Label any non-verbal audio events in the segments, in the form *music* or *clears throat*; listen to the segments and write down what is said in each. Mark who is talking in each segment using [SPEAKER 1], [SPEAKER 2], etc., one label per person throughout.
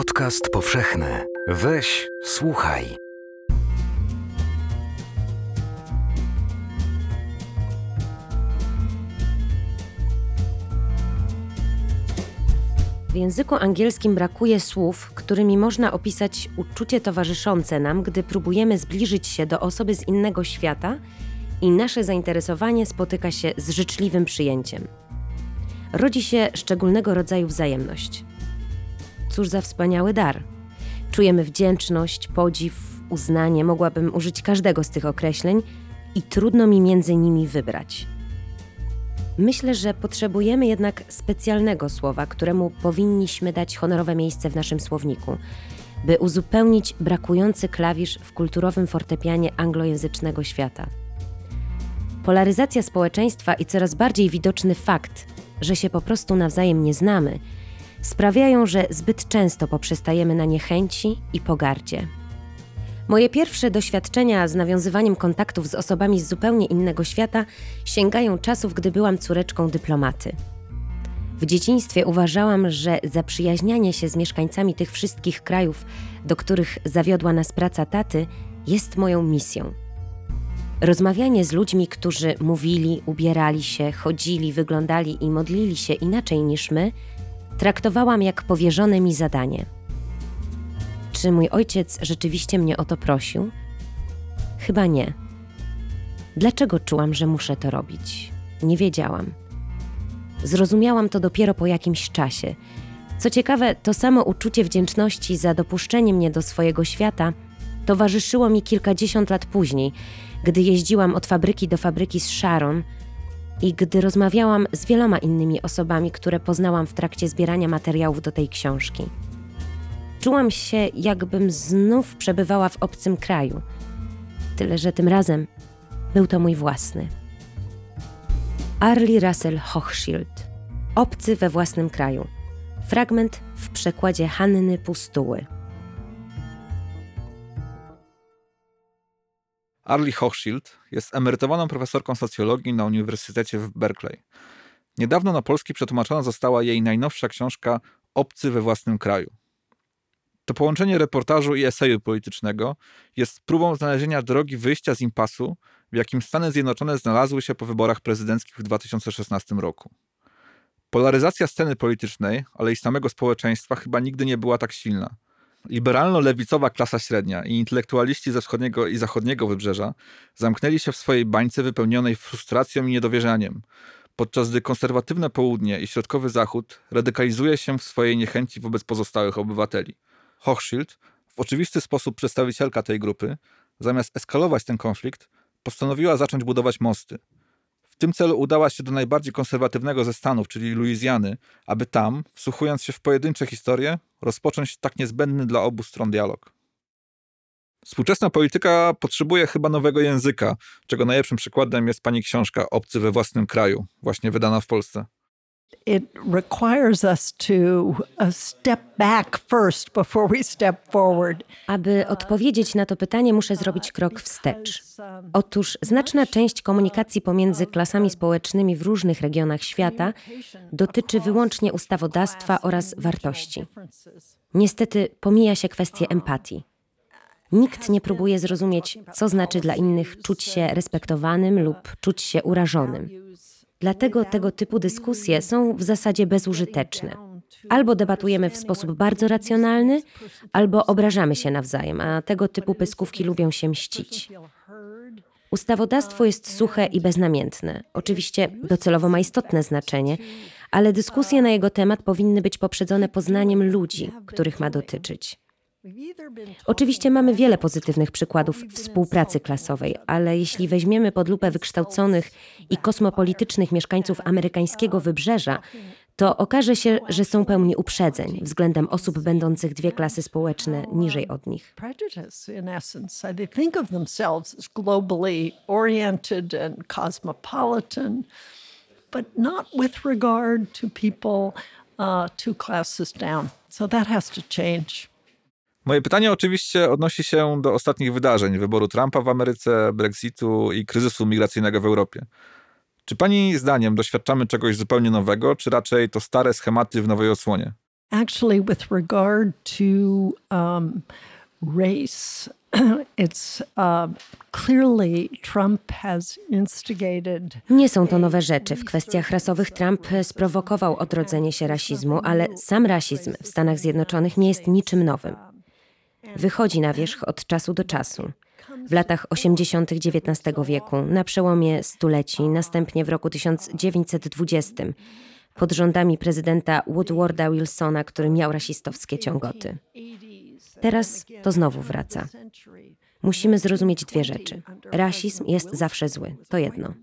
[SPEAKER 1] Podcast powszechny. Weź, słuchaj.
[SPEAKER 2] W języku angielskim brakuje słów, którymi można opisać uczucie towarzyszące nam, gdy próbujemy zbliżyć się do osoby z innego świata i nasze zainteresowanie spotyka się z życzliwym przyjęciem. Rodzi się szczególnego rodzaju wzajemność. Cóż za wspaniały dar. Czujemy wdzięczność, podziw, uznanie, mogłabym użyć każdego z tych określeń i trudno mi między nimi wybrać. Myślę, że potrzebujemy jednak specjalnego słowa, któremu powinniśmy dać honorowe miejsce w naszym słowniku, by uzupełnić brakujący klawisz w kulturowym fortepianie anglojęzycznego świata. Polaryzacja społeczeństwa i coraz bardziej widoczny fakt, że się po prostu nawzajem nie znamy, sprawiają, że zbyt często poprzestajemy na niechęci i pogardzie. Moje pierwsze doświadczenia z nawiązywaniem kontaktów z osobami z zupełnie innego świata sięgają czasów, gdy byłam córeczką dyplomaty. W dzieciństwie uważałam, że zaprzyjaźnianie się z mieszkańcami tych wszystkich krajów, do których zawiodła nas praca taty, jest moją misją. Rozmawianie z ludźmi, którzy mówili, ubierali się, chodzili, wyglądali i modlili się inaczej niż my, traktowałam jak powierzone mi zadanie. Czy mój ojciec rzeczywiście mnie o to prosił? Chyba nie. Dlaczego czułam, że muszę to robić? Nie wiedziałam. Zrozumiałam to dopiero po jakimś czasie. Co ciekawe, to samo uczucie wdzięczności za dopuszczenie mnie do swojego świata towarzyszyło mi kilkadziesiąt lat później, gdy jeździłam od fabryki do fabryki z Sharon i gdy rozmawiałam z wieloma innymi osobami, które poznałam w trakcie zbierania materiałów do tej książki. Czułam się, jakbym znów przebywała w obcym kraju, tyle że tym razem był to mój własny. Arlie Russell Hochschild Obcy we własnym kraju. Fragment w przekładzie Hanny Pustuły.
[SPEAKER 3] Arlie Hochschild jest emerytowaną profesorką socjologii na Uniwersytecie w Berkeley. Niedawno na polski przetłumaczona została jej najnowsza książka Obcy we własnym kraju. To połączenie reportażu i eseju politycznego jest próbą znalezienia drogi wyjścia z impasu, w jakim Stany Zjednoczone znalazły się po wyborach prezydenckich w 2016 roku. Polaryzacja sceny politycznej, ale i samego społeczeństwa chyba nigdy nie była tak silna. Liberalno-lewicowa klasa średnia i intelektualiści ze wschodniego i zachodniego wybrzeża zamknęli się w swojej bańce wypełnionej frustracją i niedowierzaniem, podczas gdy konserwatywne południe i środkowy zachód radykalizuje się w swojej niechęci wobec pozostałych obywateli. Hochschild, w oczywisty sposób przedstawicielka tej grupy, zamiast eskalować ten konflikt, postanowiła zacząć budować mosty. Tym celu udała się do najbardziej konserwatywnego ze Stanów, czyli Luizjany, aby tam, wsłuchując się w pojedyncze historie, rozpocząć tak niezbędny dla obu stron dialog. Współczesna polityka potrzebuje chyba nowego języka, czego najlepszym przykładem jest pani książka Obcy we własnym kraju, właśnie wydana w Polsce.
[SPEAKER 4] It requires us to uh, step back first before we step forward.
[SPEAKER 2] Aby odpowiedzieć na to pytanie, muszę zrobić krok wstecz. Otóż znaczna część komunikacji pomiędzy klasami społecznymi w różnych regionach świata dotyczy wyłącznie ustawodawstwa oraz wartości. Niestety pomija się kwestię empatii. Nikt nie próbuje zrozumieć, co znaczy dla innych czuć się respektowanym lub czuć się urażonym. Dlatego tego typu dyskusje są w zasadzie bezużyteczne. Albo debatujemy w sposób bardzo racjonalny, albo obrażamy się nawzajem, a tego typu pyskówki lubią się mścić. Ustawodawstwo jest suche i beznamiętne. Oczywiście docelowo ma istotne znaczenie, ale dyskusje na jego temat powinny być poprzedzone poznaniem ludzi, których ma dotyczyć. Oczywiście mamy wiele pozytywnych przykładów współpracy klasowej, ale jeśli weźmiemy pod lupę wykształconych i kosmopolitycznych mieszkańców amerykańskiego wybrzeża, to okaże się, że są pełni uprzedzeń względem osób będących dwie klasy społeczne niżej od nich.
[SPEAKER 4] Uh. So that has to change.
[SPEAKER 3] Moje pytanie oczywiście odnosi się do ostatnich wydarzeń, wyboru Trumpa w Ameryce, Brexitu i kryzysu migracyjnego w Europie. Czy pani zdaniem doświadczamy czegoś zupełnie nowego, czy raczej to stare schematy w nowej odsłonie?
[SPEAKER 4] Actually, with regard to um, race, *clears throat* it's uh, clearly Trump has instigated.
[SPEAKER 2] Nie są to nowe rzeczy. W kwestiach rasowych Trump sprowokował odrodzenie się rasizmu, ale sam rasizm w Stanach Zjednoczonych nie jest niczym nowym. Wychodzi na wierzch od czasu do czasu. W latach 80. XIX wieku, na przełomie stuleci, następnie w roku 1920, pod rządami prezydenta Woodwarda Wilsona, który miał rasistowskie ciągoty. Teraz to znowu wraca. Musimy zrozumieć dwie rzeczy. Rasizm jest zawsze zły, to jedno.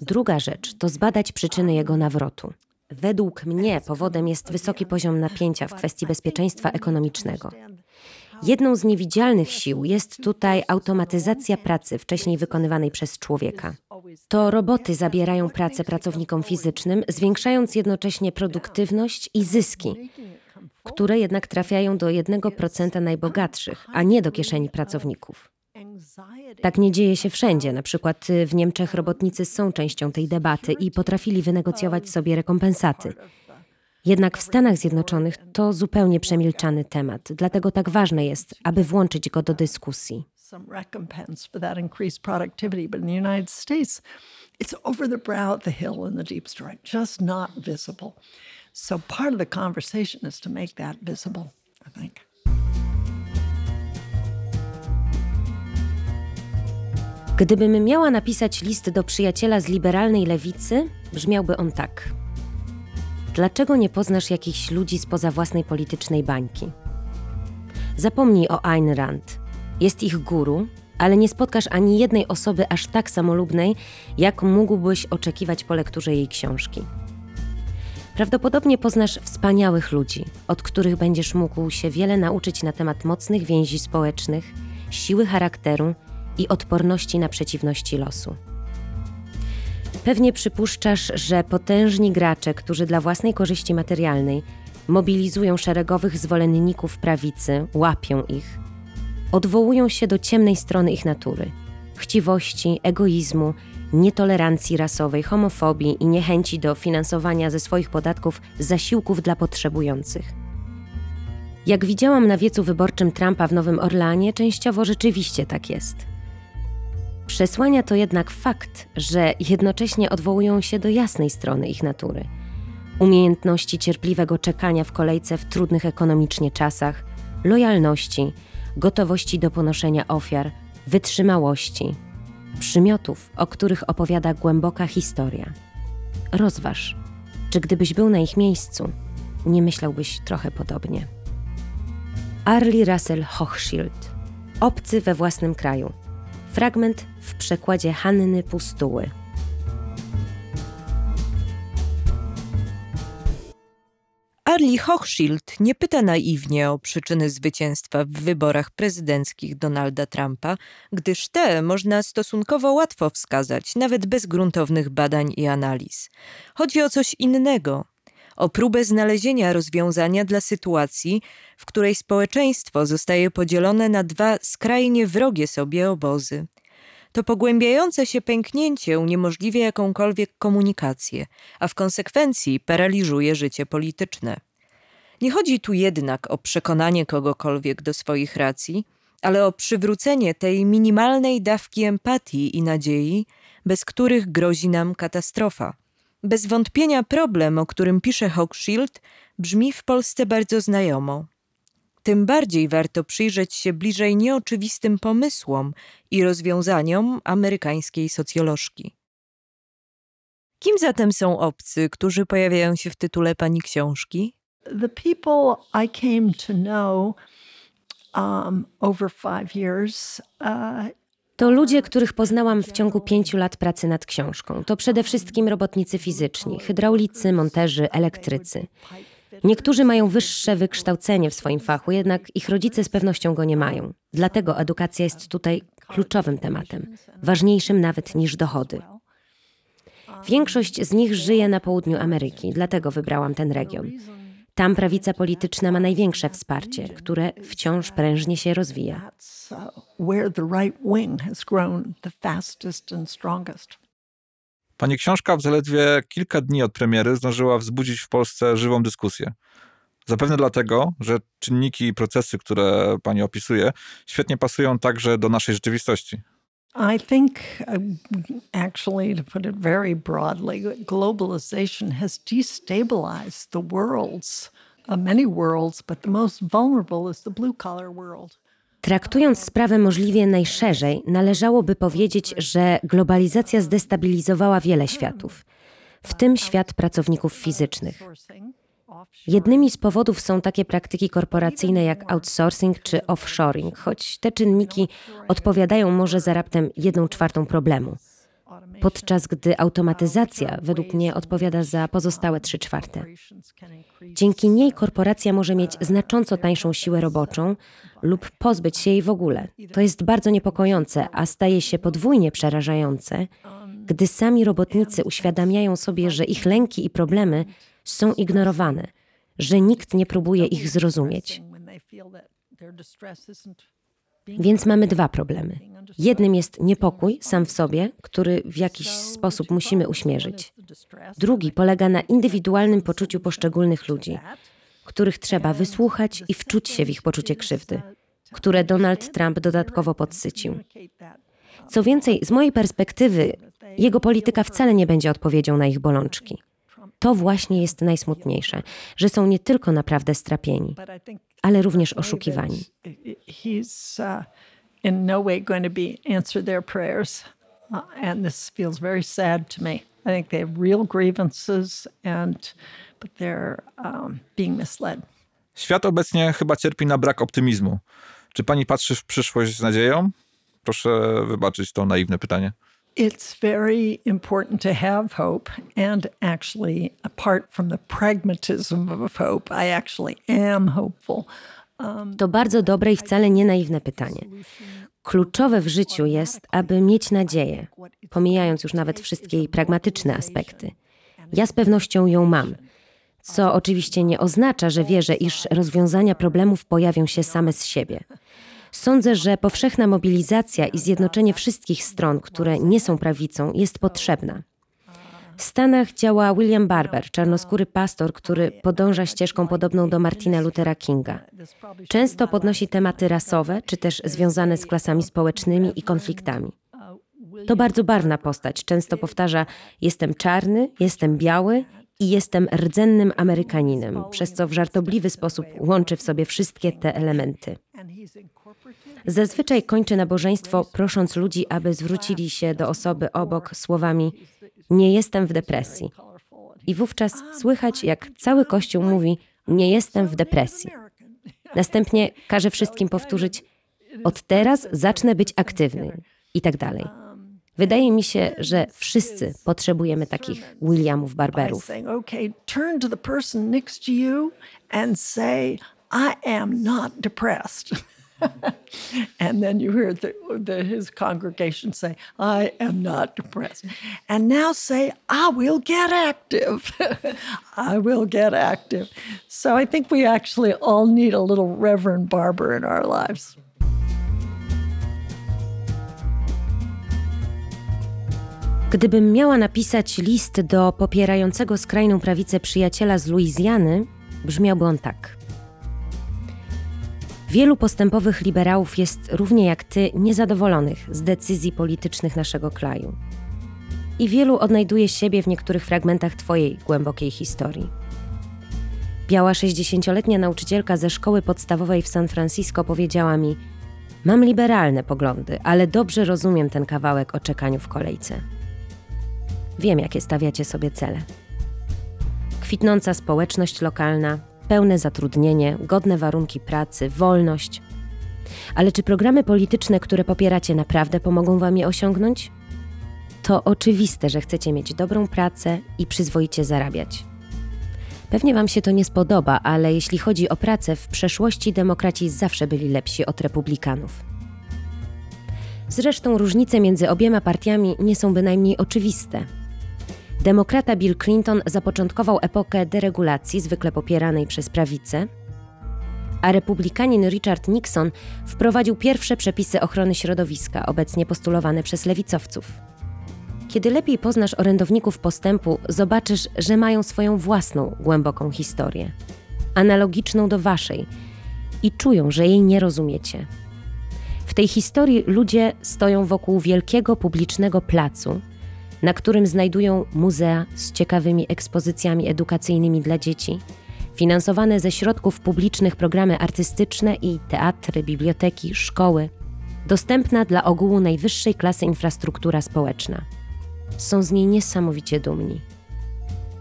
[SPEAKER 2] Druga rzecz to zbadać przyczyny jego nawrotu. Według mnie powodem jest wysoki poziom napięcia w kwestii bezpieczeństwa ekonomicznego. Jedną z niewidzialnych sił jest tutaj automatyzacja pracy wcześniej wykonywanej przez człowieka. To roboty zabierają pracę pracownikom fizycznym, zwiększając jednocześnie produktywność i zyski, które jednak trafiają do 1% najbogatszych, a nie do kieszeni pracowników. Tak nie dzieje się wszędzie. Na przykład y, w Niemczech robotnicy są częścią tej debaty i potrafili wynegocjować sobie rekompensaty. Jednak w Stanach Zjednoczonych to zupełnie przemilczany temat, dlatego tak ważne jest, aby włączyć go do dyskusji.
[SPEAKER 4] some recompense for that increased productivity. But in the United States, it's over the brow, the hill, and the deep strike, just not visible. So part of the conversation is to make that visible, I think.
[SPEAKER 2] Gdybym miała napisać list do przyjaciela z liberalnej lewicy, brzmiałby on tak. Dlaczego nie poznasz jakichś ludzi spoza własnej politycznej bańki? Zapomnij o Ayn Rand. Jest ich guru, ale nie spotkasz ani jednej osoby aż tak samolubnej, jak mógłbyś oczekiwać po lekturze jej książki. Prawdopodobnie poznasz wspaniałych ludzi, od których będziesz mógł się wiele nauczyć na temat mocnych więzi społecznych, siły charakteru i odporności na przeciwności losu. Pewnie przypuszczasz, że potężni gracze, którzy dla własnej korzyści materialnej mobilizują szeregowych zwolenników prawicy, łapią ich, odwołują się do ciemnej strony ich natury chciwości, egoizmu, nietolerancji rasowej, homofobii i niechęci do finansowania ze swoich podatków zasiłków dla potrzebujących. Jak widziałam na wiecu wyborczym Trumpa w Nowym Orleanie, częściowo rzeczywiście tak jest. Przesłania to jednak fakt, że jednocześnie odwołują się do jasnej strony ich natury. Umiejętności cierpliwego czekania w kolejce w trudnych ekonomicznie czasach, lojalności, gotowości do ponoszenia ofiar, wytrzymałości, przymiotów, o których opowiada głęboka historia. Rozważ, czy gdybyś był na ich miejscu, nie myślałbyś trochę podobnie. Arlie Russell Hochschild Obcy we własnym kraju. Fragment w przekładzie Hanny Pustuły.
[SPEAKER 5] Arlie Hochschild nie pyta naiwnie o przyczyny zwycięstwa w wyborach prezydenckich Donalda Trumpa, gdyż te można stosunkowo łatwo wskazać, nawet bez gruntownych badań i analiz. Chodzi o coś innego. O próbę znalezienia rozwiązania dla sytuacji, w której społeczeństwo zostaje podzielone na dwa skrajnie wrogie sobie obozy. To pogłębiające się pęknięcie uniemożliwia jakąkolwiek komunikację, a w konsekwencji paraliżuje życie polityczne. Nie chodzi tu jednak o przekonanie kogokolwiek do swoich racji, ale o przywrócenie tej minimalnej dawki empatii i nadziei, bez których grozi nam katastrofa. Bez wątpienia problem, o którym pisze Hochschild, brzmi w Polsce bardzo znajomo. Tym bardziej warto przyjrzeć się bliżej nieoczywistym pomysłom i rozwiązaniom amerykańskiej socjolożki. Kim zatem są obcy, którzy pojawiają się w tytule pani książki?
[SPEAKER 4] The people I came to know um, over five years uh,
[SPEAKER 2] To ludzie, których poznałam w ciągu pięciu lat pracy nad książką. To przede wszystkim robotnicy fizyczni, hydraulicy, monterzy, elektrycy. Niektórzy mają wyższe wykształcenie w swoim fachu, jednak ich rodzice z pewnością go nie mają. Dlatego edukacja jest tutaj kluczowym tematem, ważniejszym nawet niż dochody. Większość z nich żyje na południu Ameryki, dlatego wybrałam ten region. Tam prawica polityczna ma największe wsparcie, które wciąż prężnie się rozwija.
[SPEAKER 3] Pani książka w zaledwie kilka dni od premiery zdążyła wzbudzić w Polsce żywą dyskusję. Zapewne dlatego, że czynniki i procesy, które pani opisuje, świetnie pasują także do naszej rzeczywistości.
[SPEAKER 4] I think, uh, actually, to put it very broadly, globalization has destabilized the worlds, uh, many worlds, but the most vulnerable is the blue collar world.
[SPEAKER 2] Traktując sprawę możliwie najszerzej, należałoby powiedzieć, że globalizacja zdestabilizowała wiele światów, w tym świat pracowników fizycznych. Jednymi z powodów są takie praktyki korporacyjne jak outsourcing czy offshoring, choć te czynniki odpowiadają może za raptem jedną czwartą problemu, podczas gdy automatyzacja według mnie odpowiada za pozostałe trzy czwarte. Dzięki niej korporacja może mieć znacząco tańszą siłę roboczą lub pozbyć się jej w ogóle. To jest bardzo niepokojące, a staje się podwójnie przerażające, gdy sami robotnicy uświadamiają sobie, że ich lęki i problemy są ignorowane, że nikt nie próbuje ich zrozumieć. Więc mamy dwa problemy. Jednym jest niepokój sam w sobie, który w jakiś sposób musimy uśmierzyć. Drugi polega na indywidualnym poczuciu poszczególnych ludzi, których trzeba wysłuchać i wczuć się w ich poczucie krzywdy, które Donald Trump dodatkowo podsycił. Co więcej, z mojej perspektywy, jego polityka wcale nie będzie odpowiedzią na ich bolączki. To właśnie jest najsmutniejsze, że są nie tylko naprawdę strapieni, ale również oszukiwani.
[SPEAKER 4] Uh, in no way going to be answer their prayers, uh, and this feels very sad to me. I think they have real grievances, and but they're um, being misled.
[SPEAKER 3] Świat obecnie chyba cierpi na brak optymizmu. Czy pani patrzy w przyszłość z nadzieją? Proszę wybaczyć to naiwne pytanie.
[SPEAKER 4] It's very important to have hope, and actually, apart from the pragmatism of hope, I actually am hopeful.
[SPEAKER 2] To bardzo dobre i wcale nie naiwne pytanie. Kluczowe w życiu jest, aby mieć nadzieję, pomijając już nawet wszystkie jej pragmatyczne aspekty. Ja z pewnością ją mam, co oczywiście nie oznacza, że wierzę, iż rozwiązania problemów pojawią się same z siebie. Sądzę, że powszechna mobilizacja i zjednoczenie wszystkich stron, które nie są prawicą, jest potrzebna. W Stanach działa William Barber, czarnoskóry pastor, który podąża ścieżką podobną do Martina Luthera Kinga. Często podnosi tematy rasowe, czy też związane z klasami społecznymi i konfliktami. To bardzo barwna postać. Często powtarza: Jestem czarny, jestem biały i jestem rdzennym Amerykaninem, przez co w żartobliwy sposób łączy w sobie wszystkie te elementy. Zazwyczaj kończy nabożeństwo, prosząc ludzi, aby zwrócili się do osoby obok słowami: Nie jestem w depresji. I wówczas słychać, jak cały kościół mówi: Nie jestem w depresji. Następnie każe wszystkim powtórzyć: Od teraz zacznę być aktywny i tak dalej. Wydaje mi się, że wszyscy potrzebujemy takich Williamów Barberów. *laughs*
[SPEAKER 4] And then you hear the, the, his congregation say, I am not depressed. And now say, I will get active. *laughs* I will get active. So I think we actually all need a little Reverend Barber in our lives.
[SPEAKER 2] Gdybym miała napisać list do popierającego skrajną prawicę przyjaciela z Luizjany, brzmiałby on tak. Wielu postępowych liberałów jest równie jak ty niezadowolonych z decyzji politycznych naszego kraju. I wielu odnajduje siebie w niektórych fragmentach twojej głębokiej historii. Biała 60-letnia nauczycielka ze szkoły podstawowej w San Francisco powiedziała mi: Mam liberalne poglądy, ale dobrze rozumiem ten kawałek o czekaniu w kolejce. Wiem, jakie stawiacie sobie cele. Kwitnąca społeczność lokalna, pełne zatrudnienie, godne warunki pracy, wolność. Ale czy programy polityczne, które popieracie, naprawdę pomogą wam je osiągnąć? To oczywiste, że chcecie mieć dobrą pracę i przyzwoicie zarabiać. Pewnie wam się to nie spodoba, ale jeśli chodzi o pracę, w przeszłości demokraci zawsze byli lepsi od republikanów. Zresztą różnice między obiema partiami nie są bynajmniej oczywiste. Demokrata Bill Clinton zapoczątkował epokę deregulacji, zwykle popieranej przez prawicę, a republikanin Richard Nixon wprowadził pierwsze przepisy ochrony środowiska, obecnie postulowane przez lewicowców. Kiedy lepiej poznasz orędowników postępu, zobaczysz, że mają swoją własną, głęboką historię. analogiczną do waszej i czują, że jej nie rozumiecie. W tej historii ludzie stoją wokół wielkiego publicznego placu, na którym znajdują muzea z ciekawymi ekspozycjami edukacyjnymi dla dzieci, finansowane ze środków publicznych programy artystyczne i teatry, biblioteki, szkoły, dostępna dla ogółu najwyższej klasy infrastruktura społeczna. Są z niej niesamowicie dumni.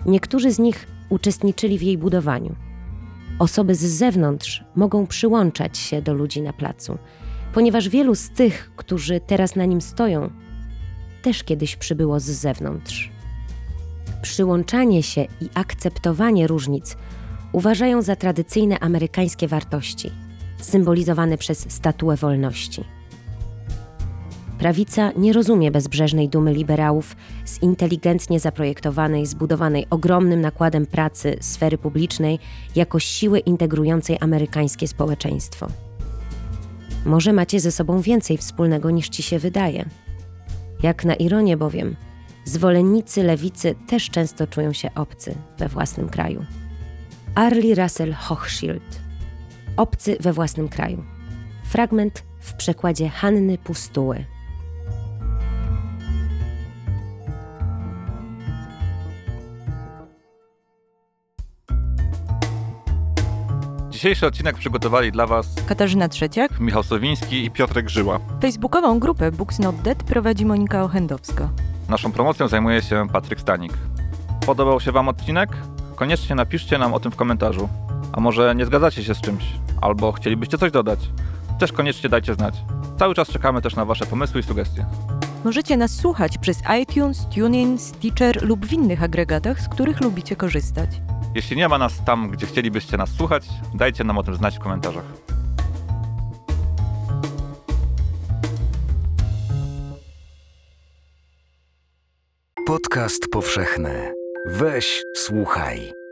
[SPEAKER 2] Niektórzy z nich uczestniczyli w jej budowaniu. Osoby z zewnątrz mogą przyłączać się do ludzi na placu, ponieważ wielu z tych, którzy teraz na nim stoją, też kiedyś przybyło z zewnątrz. Przyłączanie się i akceptowanie różnic uważają za tradycyjne amerykańskie wartości, symbolizowane przez statuę wolności. Prawica nie rozumie bezbrzeżnej dumy liberałów z inteligentnie zaprojektowanej, zbudowanej ogromnym nakładem pracy sfery publicznej jako siły integrującej amerykańskie społeczeństwo. Może macie ze sobą więcej wspólnego niż ci się wydaje. Jak na ironię bowiem, zwolennicy lewicy też często czują się obcy we własnym kraju. Arlie Russell Hochschild. Obcy we własnym kraju. Fragment w przekładzie Hanny Pustuły.
[SPEAKER 3] Dzisiejszy odcinek przygotowali dla Was
[SPEAKER 5] Katarzyna Trzeciak.
[SPEAKER 3] Michał Sowiński i Piotrek Żyła.
[SPEAKER 5] Facebookową grupę Books Not Dead prowadzi Monika Ochendowska.
[SPEAKER 3] Naszą promocją zajmuje się Patryk Stanik. Podobał się Wam odcinek? Koniecznie napiszcie nam o tym w komentarzu. A może nie zgadzacie się z czymś? Albo chcielibyście coś dodać? Też koniecznie dajcie znać. Cały czas czekamy też na Wasze pomysły i sugestie.
[SPEAKER 5] Możecie nas słuchać przez iTunes, TuneIn, Stitcher lub w innych agregatach, z których lubicie korzystać.
[SPEAKER 3] Jeśli nie ma nas tam, gdzie chcielibyście nas słuchać, dajcie nam o tym znać w komentarzach.
[SPEAKER 1] Podcast powszechny. Weź, słuchaj.